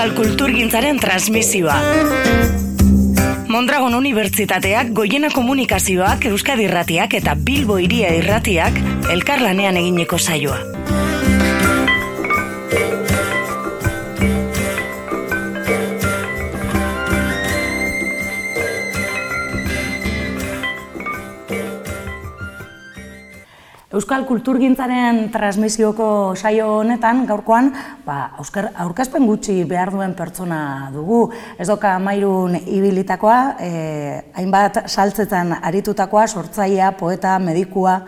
Euskal Kulturgintzaren transmisioa. Mondragon Unibertsitateak, Goiena Komunikazioak, Euskadi Irratiak eta Bilbo Iria Irratiak elkarlanean egineko saioa. Euskal Kulturgintzaren transmisioko saio honetan, gaurkoan, ba, Euskar, aurkazpen gutxi behar duen pertsona dugu. Ez doka mairun ibilitakoa, eh, hainbat saltzetan aritutakoa, sortzaia, poeta, medikua.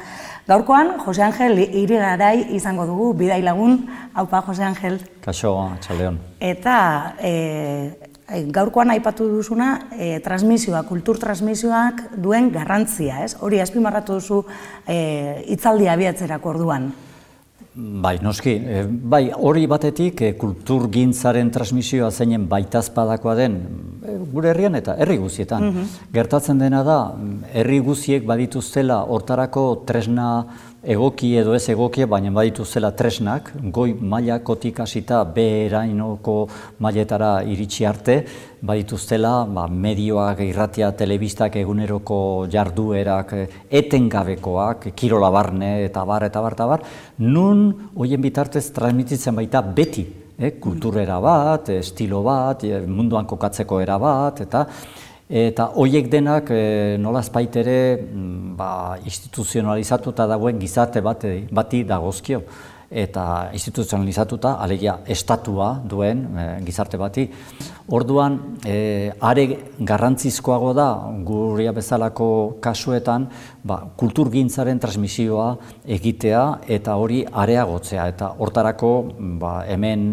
Gaurkoan, Jose Angel irigarai izango dugu, bidai lagun, haupa Jose Angel. Kaixo, txaldeon. Eta Eh, gaurkoan aipatu duzuna, e, transmisioa, kultur transmisioak duen garrantzia, ez? Hori azpimarratu duzu e, itzaldia abiatzerako orduan. Bai, noski, bai, hori batetik e, kultur gintzaren transmisioa zeinen baitazpadakoa den gure herrian eta herri guzietan. Mhm. Gertatzen dena da, herri guziek badituztela hortarako tresna egoki edo ez egokia, baina baditu zela tresnak, goi mailakotik hasita beherainoko mailetara iritsi arte, baditu zela ba, medioak, irratia, telebistak, eguneroko jarduerak, etengabekoak, kirola barne, eta bar, eta bar, eta bar, nun hoien bitartez transmititzen baita beti, eh, kulturera bat, estilo bat, munduan kokatzeko era bat, eta Eta hoiek denak e, nola ere mm, ba, instituzionalizatuta dagoen gizarte bat, bati dagozkio. Eta instituzionalizatuta, alegia, estatua duen e, gizarte bati. Orduan, e, are garrantzizkoago da, guria bezalako kasuetan, ba, kulturgintzaren transmisioa egitea eta hori areagotzea. Eta hortarako, ba, hemen,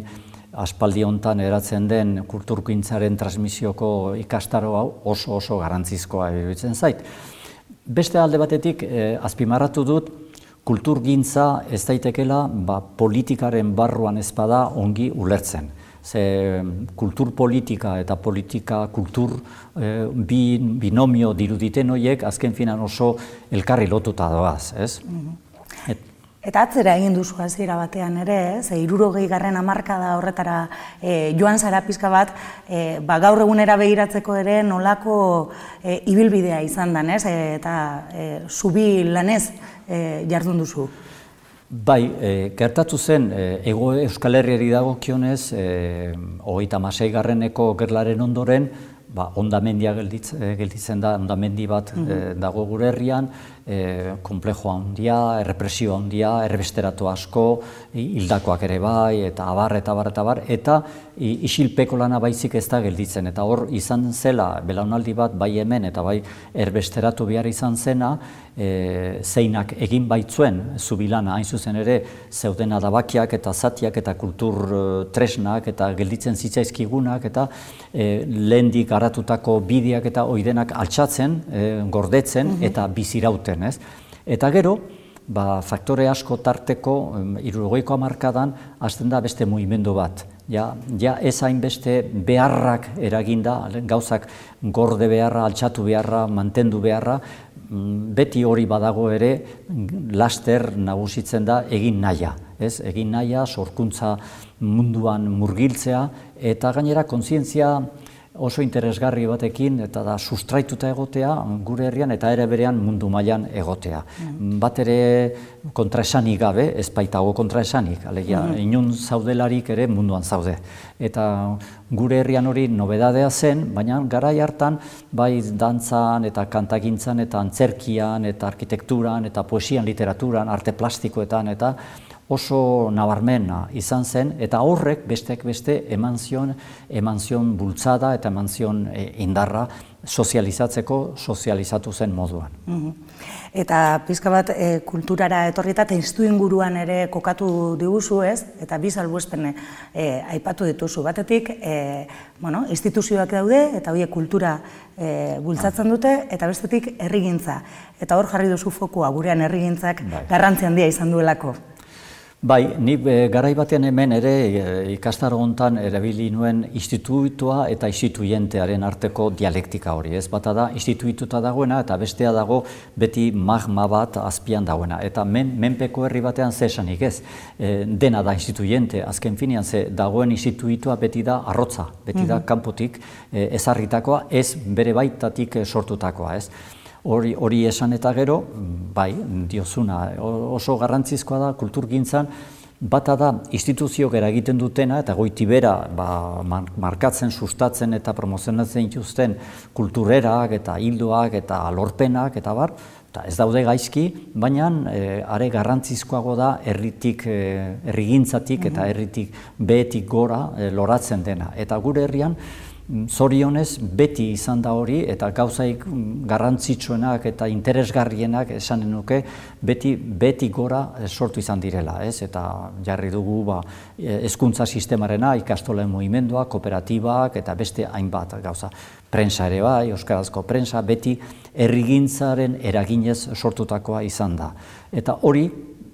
aspaldi hontan eratzen den kulturkintzaren transmisioko ikastaro hau oso oso garrantzizkoa iruditzen zait. Beste alde batetik eh, azpimarratu dut kulturgintza ez daitekela ba, politikaren barruan ezpada ongi ulertzen. Ze kultur politika eta politika kultur eh, binomio diruditen horiek azken finan oso elkarri lotuta doaz, ez? Mm Eta atzera egin duzu hasiera batean ere, ze irurogei garren amarka da horretara e, joan zara pizka bat, e, ba, gaur egunera begiratzeko ere nolako e, ibilbidea izan da, ez? eta e, zubi lanez e, jardun duzu. Bai, e, gertatu zen, e, ego Euskal Herriari dago kionez, e, hogeita masei garreneko gerlaren ondoren, ba, ondamendia gelditzen da, ondamendi bat mm dago gure herrian, e, komplejo handia, errepresio handia, erbesteratu asko, hildakoak ere bai, eta abar, eta abar, eta abar, eta isilpeko lana baizik ez da gelditzen. Eta hor izan zela, belaunaldi bat, bai hemen, eta bai erbesteratu behar izan zena, e, zeinak egin baitzuen, zubilana, hain zuzen ere, zeuden adabakiak eta zatiak eta kultur e, tresnak eta gelditzen zitzaizkigunak eta e, lehendik garatutako bideak eta oidenak altxatzen, e, gordetzen mhm. eta bizirauten ez? Eta gero, ba, faktore asko tarteko, irurogeiko amarkadan, hasten da beste mugimendu bat. Ja, ja ez hainbeste beharrak eraginda, gauzak gorde beharra, altxatu beharra, mantendu beharra, mm, beti hori badago ere, laster nagusitzen da egin naia. Ez? Egin naia, sorkuntza munduan murgiltzea, eta gainera kontzientzia oso interesgarri batekin eta da sustraituta egotea gure herrian eta ere berean mundu mailan egotea. Mm. Bat ere kontraesanik gabe, ez baitago kontraesanik, alegia, mm inun zaudelarik ere munduan zaude. Eta gure herrian hori nobedadea zen, baina garai hartan bai dantzan eta kantagintzan eta antzerkian eta arkitekturan eta poesian literaturan, arte plastikoetan eta oso nabarmena izan zen, eta horrek besteak beste eman zion, eman zion bultzada eta eman zion e, indarra sozializatzeko sozializatu zen moduan. Mhm. Eta pizka bat e, kulturara etorri eta testu inguruan ere kokatu diguzu ez, eta bi salbuespen e, aipatu dituzu. Batetik, e, bueno, instituzioak daude eta horiek kultura e, bultzatzen dute, eta bestetik herrigintza. Eta hor jarri duzu fokua gurean herrigintzak bai. garrantzi handia izan duelako. Bai, ni e, garai batean hemen ere e, ikastaro hontan erabili nuen institutua eta instituientearen arteko dialektika hori, ez? Bata da instituituta dagoena eta bestea dago beti magma bat azpian dagoena. Eta men, menpeko herri batean ze esanik, ez? E, dena da instituiente, azken finean ze dagoen instituitua beti da arrotza, beti da kanpotik e, ezarritakoa, ez bere baitatik sortutakoa, ez? Hori, hori esan eta gero, bai, diozuna, oso garrantzizkoa da kulturgintzan, bata da instituzio gara egiten dutena eta goiti bera ba, markatzen, sustatzen eta promozionatzen dituzten kulturerak eta hildoak eta lorpenak eta bar, eta ez daude gaizki, baina e, are garrantzizkoago da herritik, e, herrigintzatik eta herritik behetik gora e, loratzen dena. Eta gure herrian, zorionez beti izan da hori eta gauzaik garrantzitsuenak eta interesgarrienak esanen nuke beti beti gora sortu izan direla, ez? Eta jarri dugu ba hezkuntza sistemarena, ikastolen mugimendua, kooperatibak eta beste hainbat gauza. Prensa ere bai, euskarazko prensa beti herrigintzaren eraginez sortutakoa izan da. Eta hori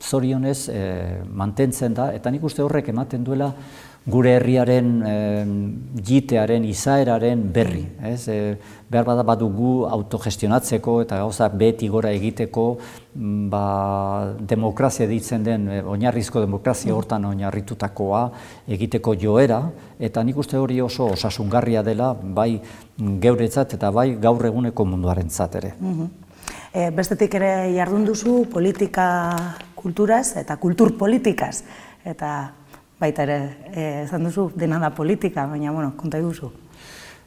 zorionez e, mantentzen da eta nik uste horrek ematen duela gure herriaren jitearen, izaeraren berri. Ez? E, behar bada badugu autogestionatzeko eta gauza beti gora egiteko mm, ba, demokrazia ditzen den, e, oinarrizko demokrazia mm. hortan oinarritutakoa egiteko joera, eta nik uste hori oso osasungarria dela, bai geuretzat eta bai gaur eguneko munduaren ere. Mm bestetik ere jardun duzu politika kulturaz eta kultur politikaz, eta baita ere, eh, esan duzu, dena da politika, baina, bueno, konta duzu.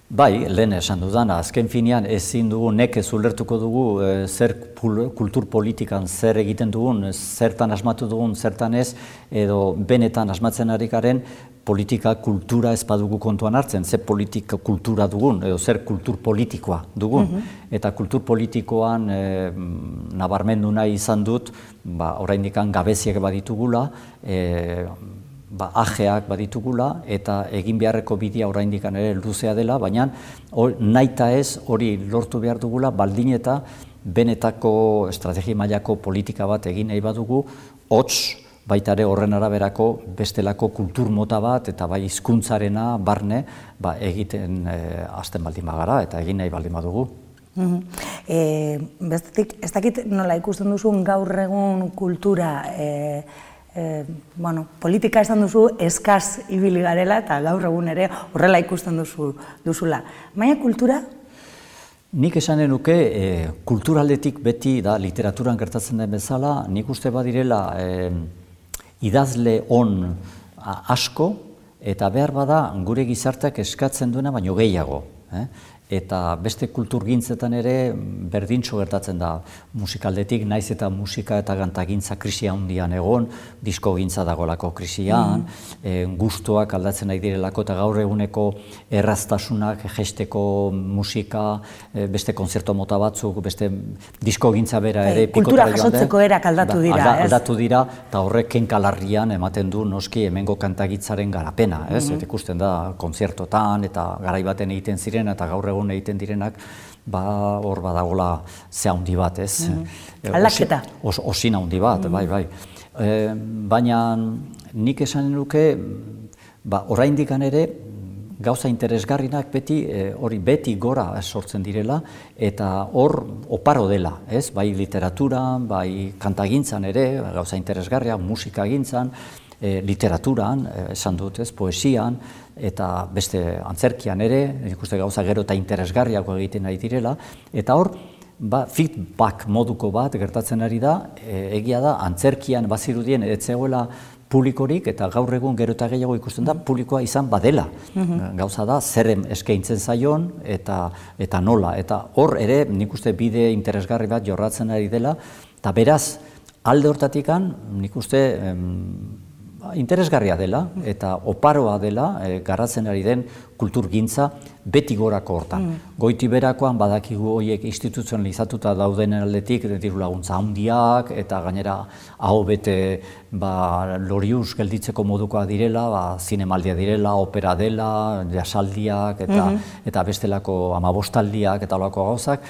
Bai, lehen esan dudana, azken finean ezin dugu neke zulertuko dugu e, zer kultur politikan zer egiten dugun, zertan asmatu dugun, zertan ez, edo benetan asmatzen harikaren politika kultura ez badugu kontuan hartzen, zer politika kultura dugun, edo zer kultur politikoa dugun. Mhm. Eta kultur politikoan e, nabarmendu nahi izan dut, ba, oraindik gabeziak baditugula, e, ba, ajeak baditugula eta egin beharreko bidea oraindik ere luzea dela, baina naita ez hori lortu behar dugula baldin eta benetako estrategi mailako politika bat egin nahi badugu, hots baita ere horren araberako bestelako kultur mota bat eta bai hizkuntzarena barne ba, egiten e, hasten baldin bagara eta egin nahi baldin badugu. Mm bestetik, ez dakit nola ikusten duzun gaur egun kultura e, e, bueno, politika esan duzu eskaz ibili garela eta gaur egun ere horrela ikusten duzu duzula. Baina kultura Nik esan nuke e, kulturaldetik beti da literaturan gertatzen den bezala, nik uste badirela e, idazle on asko eta behar bada gure gizarteak eskatzen duena baino gehiago. Eh? Eta beste kulturgintzetan ere berdintxo gertatzen da musikaldetik, naiz eta musika eta gantagintza krisia handian egon, disko gintza dagolako krisian, mm. e, gustuak aldatzen nahi direlako eta gaur eguneko erraztasunak, gesteko musika, e, beste konzerto mota batzuk, beste disko gintza bera ere. Hey, kultura jasotzeko erak aldatu ba, dira, alda? Aldatu dira, eta horrek kenkalarrian ematen du noski hemengo kantagitzaren garapena, ez? Mm -hmm. ikusten da konzertotan eta garaibaten egiten ziren eta gaur egun egiten direnak, ba hor badagola ze handi bat, ez? Mm -hmm. Aldaketa. Os, osin handi bat, bai, bai. E, baina nik esan nuke, ba, oraindik ere, gauza interesgarrinak beti hori beti gora sortzen direla eta hor oparo dela, ez? Bai literatura, bai kantagintzan ere, gauza interesgarria, musikagintzan, e, literaturan, esan dut, ez, poesian, eta beste antzerkian ere, ikuste gauza gero eta interesgarriako egiten nahi direla, eta hor, ba, feedback moduko bat gertatzen ari da, e, egia da, antzerkian bazirudien etzegoela publikorik eta gaur egun gero eta gehiago ikusten da publikoa izan badela. Mhm. Gauza da, zerren eskaintzen zaion eta eta nola. Eta hor ere, nik uste bide interesgarri bat jorratzen ari dela, eta beraz, alde hortatikan, nik uste, interesgarria dela eta oparoa dela e, garatzen ari den kulturgintza beti gorako hortan. Mm. Goiti berakoan badakigu horiek instituzionalizatuta dauden aldetik diru laguntza handiak eta gainera hau bete ba, lorius gelditzeko modukoa direla, ba, zinemaldia direla, opera dela, jasaldiak eta, mm-hmm. eta bestelako amabostaldiak eta olako gauzak.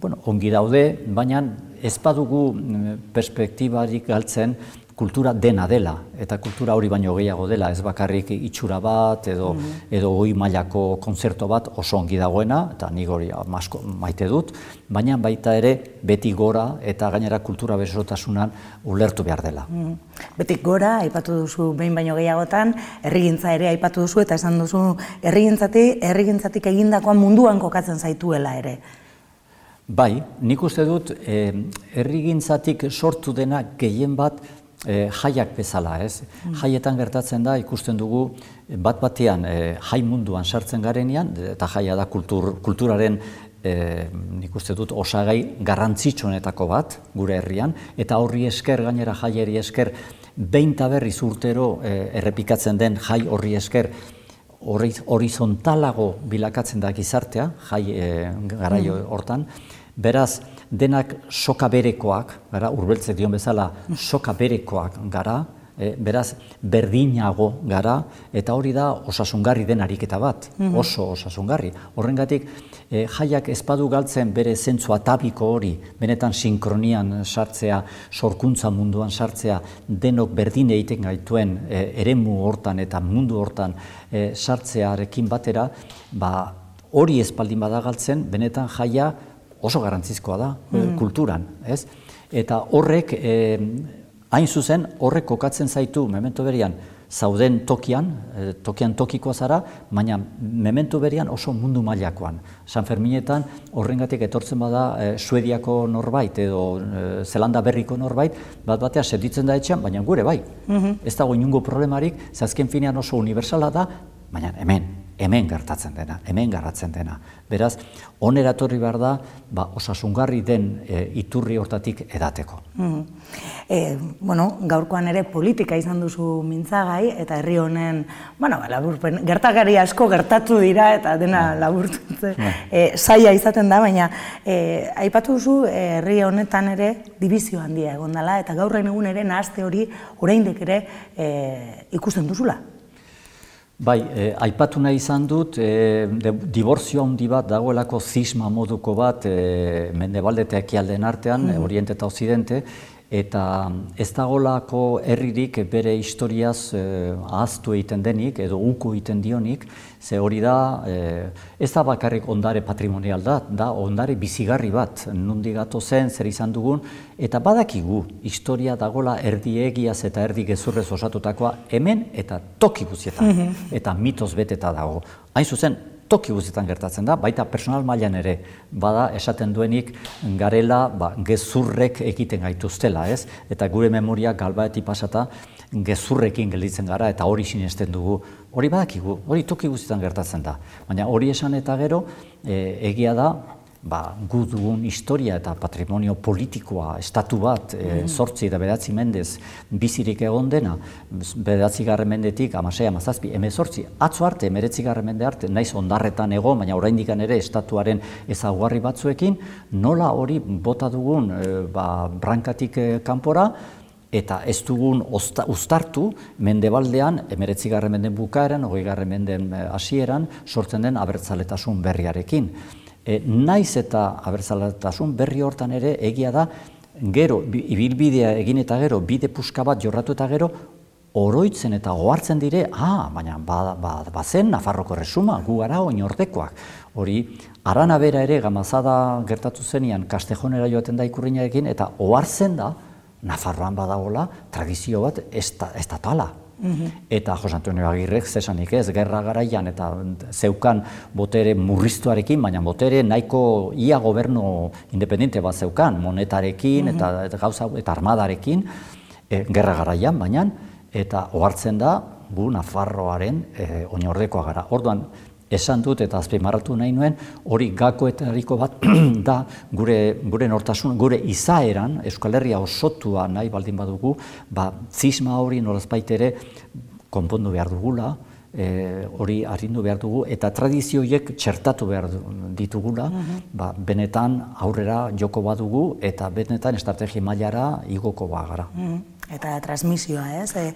Bueno, ongi daude, baina ez badugu mm, perspektibarik galtzen kultura dena dela, eta kultura hori baino gehiago dela, ez bakarrik itxura bat, edo, edo goi mailako konzerto bat oso ongi dagoena, eta nik hori masko maite dut, baina baita ere beti gora eta gainera kultura besotasunan ulertu behar dela. Mm. Betik gora, aipatu duzu behin baino gehiagotan, herrigintza ere aipatu duzu, eta esan duzu herrigintzatik, herrigintzatik egindakoan munduan kokatzen zaituela ere. Bai, nik uste dut, eh, errigintzatik sortu dena gehien bat eh, jaiak bezala, ez? Mm. Jaietan gertatzen da, ikusten dugu, bat batean eh, jai munduan sartzen garenean, eta jaia da kultur, kulturaren eh, nik uste dut osagai garrantzitsuenetako bat gure herrian, eta horri esker, gainera jaieri esker, behin berriz urtero eh, errepikatzen den jai horri esker, horizontalago bilakatzen da gizartea, jai eh, garaio mm. hortan, Beraz, denak soka berekoak, gara, urbeltzek dion bezala, soka berekoak gara, e, beraz, berdinago gara, eta hori da osasungarri den ariketa bat, mhm. oso osasungarri. Horrengatik, e, jaiak ezpadu galtzen bere zentzua tabiko hori, benetan sinkronian sartzea, sorkuntza munduan sartzea, denok berdin egiten gaituen e, eremu hortan eta mundu hortan e, sartzearekin batera, ba, hori ezpaldin badagaltzen, benetan jaia oso garrantzizkoa da mm. kulturan, ez? Eta horrek, eh, hain zuzen, horrek kokatzen zaitu, memento berian, zauden tokian, eh, tokian tokikoa zara, baina memento berian oso mundu mailakoan. San Ferminetan horrengatik etortzen bada eh, Suediako norbait edo eh, Zelanda berriko norbait, bat batea seditzen da etxean, baina gure bai. Mm Ez dago inungo problemarik, zazken finean oso universala da, baina hemen, hemen gertatzen dena, hemen garratzen dena. Beraz, onera etorri behar da, ba, osasungarri den e, iturri hortatik edateko. Mm e, bueno, gaurkoan ere politika izan duzu mintzagai, eta herri honen, bueno, laburpen, gertakari asko gertatu dira, eta dena mm. laburtutze, mm. e, saia izaten da, baina e, aipatu duzu herri honetan ere dibizio handia egon dela, eta gaurren egun ere nahazte hori oraindik ere e, ikusten duzula. Bai, eh, aipatu nahi izan dut, eh, diborzio handi bat dagoelako zisma moduko bat eh, mendebalde eta ekialden artean, mm. oriente eta occidente, eta ez dagolako herririk bere historiaz eh, ahaztu egiten denik, edo uku egiten dionik, Ze hori da, eh, ez da bakarrik ondare patrimonial da, da ondare bizigarri bat, nundi gato zen, zer izan dugun, eta badakigu, historia dagola erdi egiaz eta erdi gezurrez osatutakoa hemen eta toki guzietan, mhm. eta mitos beteta dago. Hain zuzen, toki guzietan gertatzen da, baita personal mailan ere, bada esaten duenik garela ba, gezurrek egiten gaituztela, ez? Eta gure memoria galbaeti pasata gezurrekin gelditzen gara eta hori sinesten dugu Hori badakigu, hori toki guztietan gertatzen da. Baina hori esan eta gero, e, egia da, ba, gu dugun historia eta patrimonio politikoa, estatu bat, e, sortzi eta bedatzi mendez, bizirik egon dena, bedatzi garren mendetik, amasei, amazazpi, eme sortzi, atzo arte, emeretzi garren mende arte, naiz ondarretan egon, baina oraindikan ere estatuaren ezaguarri batzuekin, nola hori bota dugun e, ba, brankatik e, kanpora, eta ez dugun uztartu mendebaldean, emeretzi garren menden bukaeran, hogei garren menden eh, hasieran sortzen den abertzaletasun berriarekin. E, naiz eta abertzaletasun berri hortan ere egia da, gero, ibilbidea egin eta gero, bide puska bat jorratu eta gero, oroitzen eta gohartzen dire, ah, baina ba, ba, ba Nafarroko resuma, gu gara oin ordekoak. Hori, arana bera ere gamazada gertatu zenian kastejonera joaten da ikurriñarekin, eta ohartzen da, Nafarroan badagola tradizio bat estatala. Mm -hmm. Eta Jos Antonio Agirrek zesanik ez, gerra garaian eta zeukan botere murriztuarekin, baina botere nahiko ia gobernu independente bat zeukan, monetarekin mm eta, eta gauza eta armadarekin, e, gerra garaian, baina eta ohartzen da gu Nafarroaren e, oinordekoa gara. Orduan, esan dut eta azpimarratu nahi nuen, hori gakoetariko bat da gure, gure nortasun, gure izaeran, Euskal Herria osotua nahi baldin badugu, ba, zisma hori nolazpait ere konpondu behar dugula, e, hori arrindu behar dugu, eta tradizioiek txertatu behar ditugula, mhm. ba, benetan aurrera joko badugu, eta benetan estrategi mailara igoko bagara. Mhm eta transmisioa, ez? E,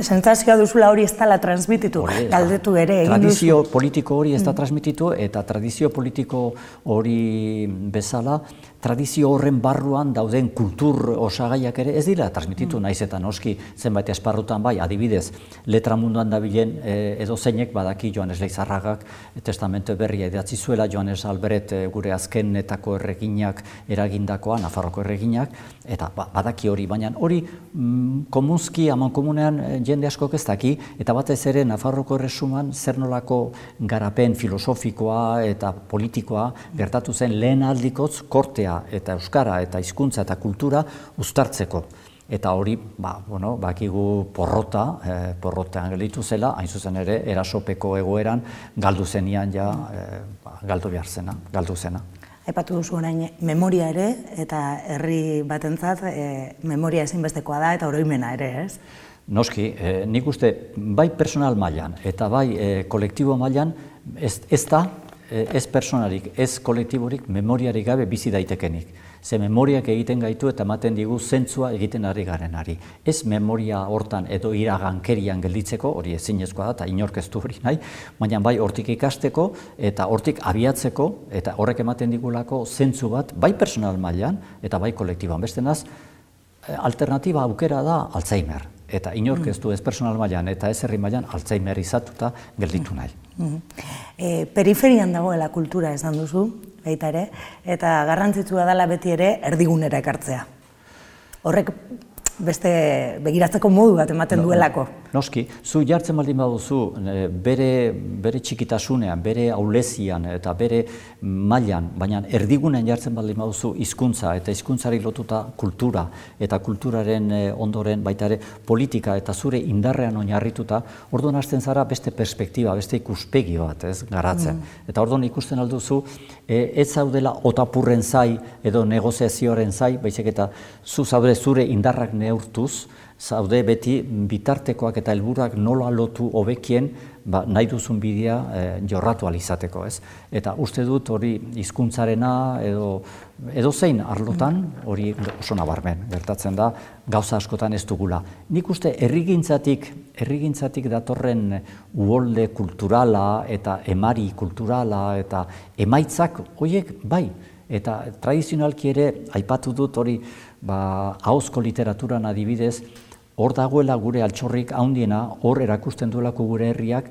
Sentzazioa duzula hori ez dela transmititu, galdetu ere. Tradizio politiko hori ez da mm. transmititu, eta tradizio politiko hori bezala, tradizio horren barruan dauden kultur osagaiak ere ez dira transmititu mm. naiz eta noski zenbait esparrutan bai. Adibidez letra munduan dabilen e, edo zeinek badaki Joanes Leizarragak testamentu berria idatzi zuela. Joanes Albert e, gure azkenetako erreginak eragindakoa Nafarroko erreginak eta ba, badaki hori. Baina hori mm, komunski aman komunean jende asko ez daki. Eta batez ere Nafarroko erresuman zer nolako garapen filosofikoa eta politikoa gertatu zen lehen aldikotz kortea eta euskara eta hizkuntza eta kultura uztartzeko. Eta hori, ba, bueno, bakigu porrota, e, porrotean gelditu zela, hain zuzen ere, erasopeko egoeran galdu zenian ja, e, galdu behar zena, galdu zena. Aipatu duzu orain memoria ere, eta herri batentzat e, memoria ezinbestekoa da, eta oroimena ere, ez? Noski, e, nik uste, bai personal mailan eta bai e, kolektibo mailan ez, ez da, ez personarik, ez kolektiborik, memoriarik gabe bizi daitekenik. Ze memoriak egiten gaitu eta ematen digu zentzua egiten ari garenari. Ez memoria hortan edo iragankerian gelditzeko, hori ezinezkoa da, eta inorkeztu hori nahi, baina bai hortik ikasteko eta hortik abiatzeko, eta horrek ematen digulako zentzu bat, bai personal mailan eta bai kolektiboan. Beste naz, eh, alternatiba aukera da Alzheimer eta inork ez du ez personal mailan eta ez herri mailan Alzheimer izatuta gelditu nahi. E, periferian dagoela kultura esan duzu, baita ere, eta garrantzitsua dela beti ere erdigunera ekartzea. Horrek beste begiratzeko modu bat ematen duelako. Noski, zu jartzen baldin baduzu eh, bere, bere txikitasunean, bere aulezian eta bere mailan, baina erdigunean jartzen baldin baduzu hizkuntza eta hizkuntzari lotuta kultura eta kulturaren eh, ondoren baita ere politika eta zure indarrean oinarrituta, orduan hasten zara beste perspektiba, beste ikuspegi bat, ez, garatzen. Mm. Eta orduan ikusten alduzu, ez zaudela otapurren zai edo negoziazioaren zai, baizik eta zu zaude zure indarrak neurtuz, zaude beti bitartekoak eta helburuak nola lotu hobekien ba, nahi duzun bidea e, jorratu alizateko, ez? Eta uste dut hori hizkuntzarena edo edo zein arlotan hori oso nabarmen gertatzen da gauza askotan ez dugula. Nik uste herrigintzatik herrigintzatik datorren uholde kulturala eta emari kulturala eta emaitzak hoiek bai eta tradizionalki ere aipatu dut hori ba ahozko literaturan adibidez hor dagoela gure altxorrik haundiena, hor erakusten duelako gure herriak,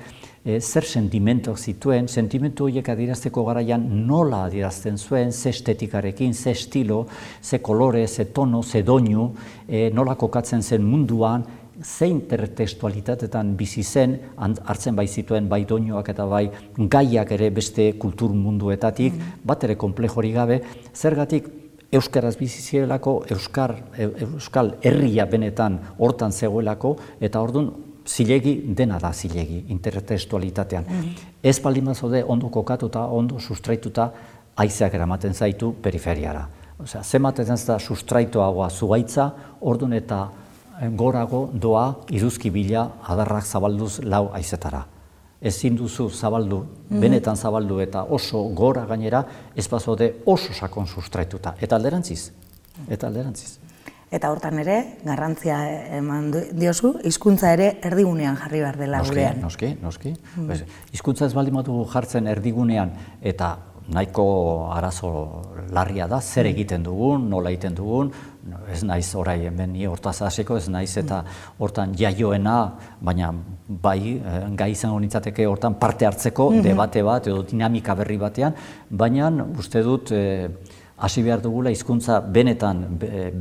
e, zer sentimentok zituen, sentimentu horiek adirazteko garaian nola adirazten zuen, ze estetikarekin, ze estilo, ze kolore, ze tono, ze doinu, e, nola kokatzen zen munduan, ze intertextualitatetan bizi zen, hartzen bai zituen bai doinuak eta bai gaiak ere beste kultur munduetatik, mm. bat ere komplejori gabe, zergatik euskaraz bizi zirelako, euskar, euskal herria benetan hortan zegoelako, eta ordun zilegi dena da zilegi, intertextualitatean. Mm Ez baldin mazode ondo kokatuta, ondo sustraituta, aizeak eramaten zaitu periferiara. Osea, zematen da sustraitoagoa zugaitza, ordun eta gorago doa iruzki bila adarrak zabalduz lau aizetara ezin duzu zabaldu, mhm. benetan zabaldu eta oso gora gainera, ez bazode oso sakon sustraituta. Eta alderantziz, eta alderantziz. Eta hortan ere, garrantzia eman diozu, hizkuntza ere erdigunean jarri behar dela noski, gurean. Noski, noski. Mm. Hizkuntza ez baldin jartzen erdigunean eta nahiko arazo larria da, zer mm. egiten dugun, nola egiten dugun, ez naiz orai hemen ni hortaz hasiko, ez naiz eta hortan jaioena, baina bai eh, gai izango nitzateke hortan parte hartzeko mm debate bat edo dinamika berri batean, baina uste dut eh, hasi behar dugula hizkuntza benetan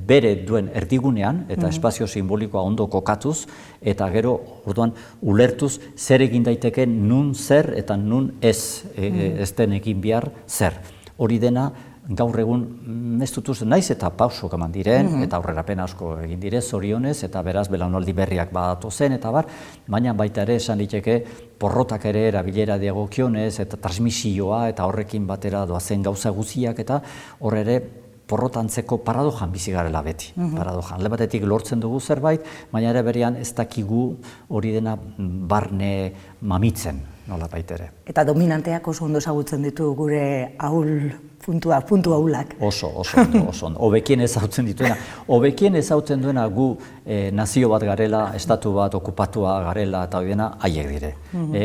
bere duen erdigunean eta mm espazio simbolikoa ondo kokatuz eta gero orduan ulertuz zer egin daiteke nun zer eta nun ez e, ez den egin behar zer. Hori dena gaur egun ez dut naiz eta pauso eman diren, mm -hmm. eta aurrerapen asko egin dire zorionez, eta beraz belaunaldi berriak badatu zen, eta bar, baina baita ere esan diteke porrotak ere erabilera diagokionez, eta transmisioa, eta horrekin batera doazen gauza guziak, eta horre ere porrotantzeko paradojan bizi garela beti. Mm -hmm. Paradojan. Le batetik lortzen dugu zerbait, baina ere berian ez dakigu hori dena barne mamitzen. Nola baitere. Eta dominanteak oso ondo ezagutzen ditu gure ahul puntua, puntu ahulak. Oso, oso, ondo, oso, ondo. Obekien ezautzen dituena. Obekien ezautzen duena gu e, nazio bat garela, estatu bat okupatua garela eta dena haiek dire. Mm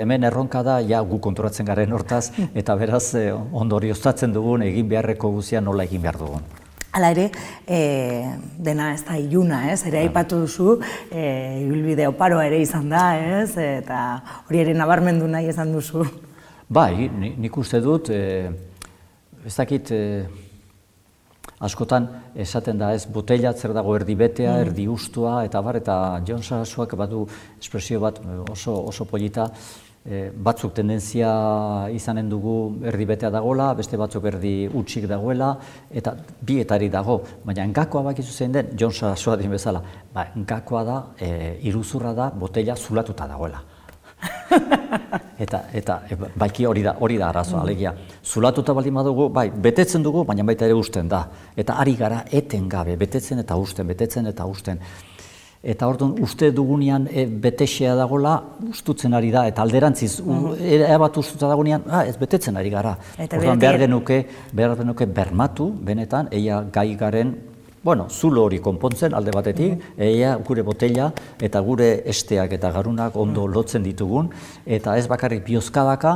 hemen erronka da, ja gu konturatzen garen hortaz, eta beraz e, ondorioztatzen dugun egin beharreko guzia nola egin behar dugun. Hala ere, e, dena ez da iluna, ez? Ere aipatu duzu, e, ibilbide oparoa ere izan da, ez? Eta hori ere nabarmendu nahi izan duzu. Bai, nik uste dut, e, ez dakit, e, askotan esaten da ez, botella zer dago erdi betea, mm. erdi ustua, eta bar, eta John Sarasuak badu espresio bat oso, oso polita, e, batzuk tendentzia izanen dugu erdi betea dagoela, beste batzuk erdi utxik dagoela, eta bietari dago, baina engakoa bakizu zein den, John Sarasua din bezala, ba, engakoa da, e, iruzurra da, botella zulatuta dagoela. eta eta e, baiki hori da hori da arazoa mm. alegia. Zulatuta baldin badugu bai betetzen dugu baina baita ere usten da. Eta ari gara etengabe betetzen eta usten betetzen eta usten eta orduan uste dugunean e, betexea dagola ustutzen ari da eta alderantziz mm -hmm. bat ustutzen dagonean ah, ez betetzen ari gara. orduan behar genuke, behar genuke bermatu benetan eia gai garen Bueno, zulo hori konpontzen alde batetik, mm eia gure botella eta gure esteak eta garunak ondo mhm. lotzen ditugun, eta ez bakarrik biozkadaka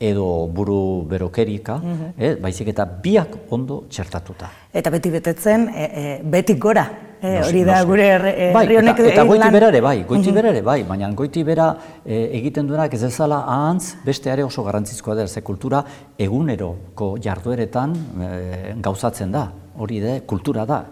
edo buru berokerika, mm eh, baizik eta biak ondo txertatuta. Eta beti betetzen, e, e, betik gora, Eh, hori da gure herri bai, honek eta, eta goiti bera ere bai, goiti bera ere bai, baina goiti bera e, egiten duenak ez ezala ahantz beste are oso garrantzizkoa da, ze kultura eguneroko jardueretan e, gauzatzen da, hori da, kultura da.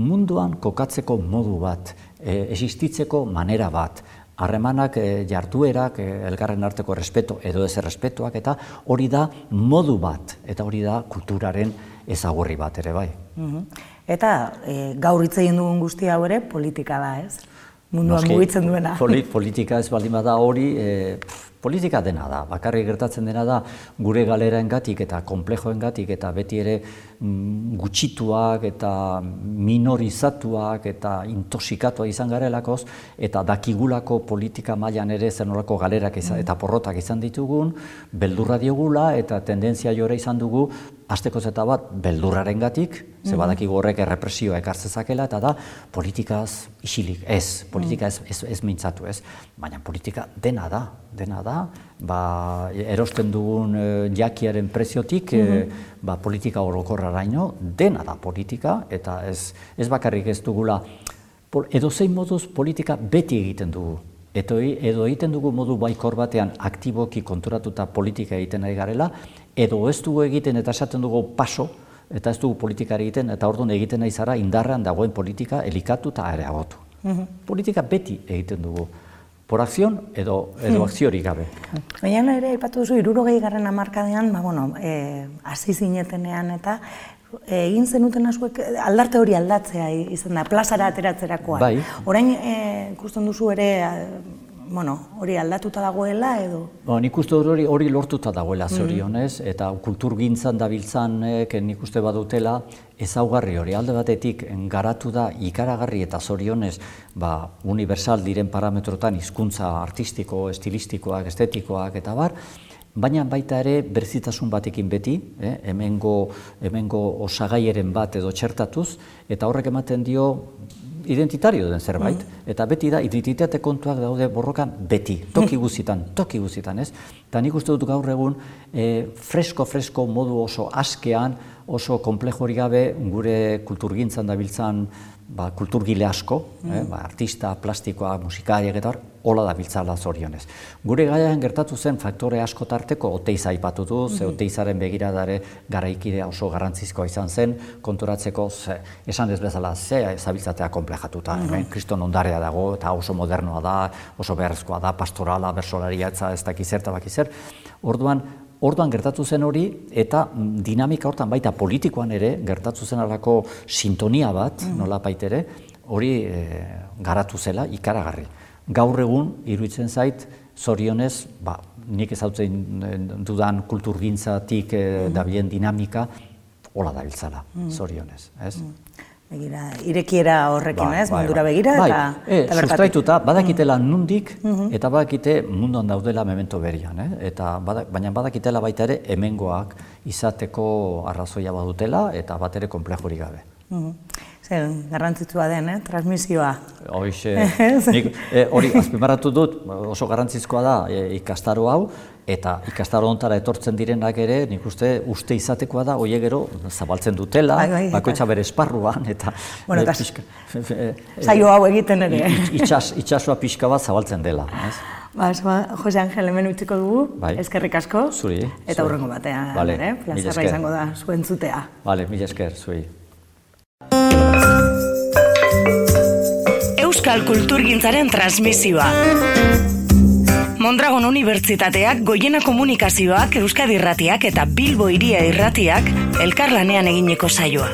Munduan kokatzeko modu bat, e, existitzeko manera bat, harremanak e, jarduerak, e, elgarren arteko respeto edo ez errespetuak, eta hori da modu bat, eta hori da kulturaren ezagurri bat ere bai. Eta e, gaur hitz egin dugun guzti hau ere politika da, ez? Munduan mugitzen duena. politika ez baldin bada hori, e, politika dena da, bakarrik gertatzen dena da gure galeraengatik eta konplejoengatik eta beti ere mm, gutxituak eta minorizatuak eta intoxikatua izan garelakoz eta dakigulako politika mailan ere zenolako galerak izan, mm. eta porrotak izan ditugun, beldurra diogula eta tendentzia jore izan dugu Azteko zeta bat, beldurraren gatik, ze mhm. badakigu horrek errepresioa ekartzezakela, eta da, politikaz isilik, ez, politika ez, ez, ez mintzatu, ez. Baina politika dena da, dena da, ba, erosten dugun e, jakiaren preziotik, mm ba, politika orokorra raino, dena da politika, eta ez, ez bakarrik ez dugula, edo zein moduz politika beti egiten dugu. Eto, edo egiten dugu modu baikor batean aktiboki konturatuta politika egiten nahi garela, edo ez dugu egiten eta esaten dugu paso, eta ez dugu politikari egiten, eta orduan egiten nahi zara indarrean dagoen politika elikatu eta areagotu. Mm Politika beti egiten dugu, por akzion edo, edo mm. akziorik gabe. Baina ere, ipatu duzu, irurogei garren amarkadean, ba, bueno, e, zinetenean eta e, egin zenuten azuek aldarte hori aldatzea izan da, plazara ateratzerakoa. Bai. Orain, e, ikusten duzu ere, bueno, hori aldatuta dagoela edo? Ba, nik uste hori, hori lortuta dagoela mm. zorionez, eta kultur gintzan dabiltzan nik uste badutela ezaugarri hori alde batetik garatu da ikaragarri eta zorionez ba, universal diren parametrotan hizkuntza artistiko, estilistikoak, estetikoak eta bar, baina baita ere berzitasun batekin beti, eh, hemengo, hemengo osagaieren bat edo txertatuz, eta horrek ematen dio identitario den zerbait, mm. eta beti da, identitate kontuak daude borrokan beti, toki mm. guzitan, toki guzitan, ez? Eta nik uste dut gaur egun, fresko-fresko eh, modu oso askean, oso komplejori gabe, gure kulturgintzan dabiltzan ba, kulturgile asko, eh, mm. ba, artista, plastikoa, musikariak eta hola da biltzala zorionez. Gure gaian gertatu zen faktore asko tarteko oteiza ipatu du, ze mm-hmm. oteizaren begiradare garaikidea oso garrantzizkoa izan zen, konturatzeko, ze, esan ez bezala, ze zabiltzatea komplejatuta, mm -hmm. kriston ondarea dago, eta oso modernoa da, oso beharrezkoa da, pastorala, bersolaria, ez dakizer, eta bakizer. Orduan, Orduan gertatu zen hori eta mm, dinamika hortan baita politikoan ere gertatu zen alako sintonia bat, mm. nola baitere, hori e, garatu zela ikaragarri. Gaur egun, iruditzen zait, zorionez, ba, nik ezautzen eh, dudan kulturgintzatik e, dabilen dinamika, hola dabiltzala, mm. zorionez. Ez? Mm. Begira, irekiera horrekin, Bai, ez, bai, mundura bai. begira, bai, eta, e, eta sustraituta, badakitela nundik, eta badakite munduan daudela memento berian, eh? eta bada, baina badakitela baita ere hemengoak izateko arrazoia badutela, eta bat ere konplejurik gabe. Mhm. Zer, garrantzitsua den, eh? transmisioa. Hoxe, nik e, hori azpimarratu dut, oso garrantzizkoa da e, ikastaro hau, eta ikastaro hontara etortzen direnak ere, nik uste uste izatekoa da, hoie gero zabaltzen dutela, Bai, bai, bakoitza bere esparruan, eta Bueno, e, eta pixka- e, e, Saio hau egiten ere. itxas, itxasua pixka bat zabaltzen dela. Ez? Ba, ba, Jose Angel hemen utziko dugu, Bai. eskerrik asko. Zuri, Eta zuri. hurrengo batean, Vale, eh? plazarra izango da zuen zutea. Vale, mila esker, zuei. Euskal Kulturgintzaren transmisioa. Mondragon Unibertsitateak, Goiena Komunikazioak, Euskadi Irratiak eta Bilbo Hiria Irratiak elkarlanean egineko saioa.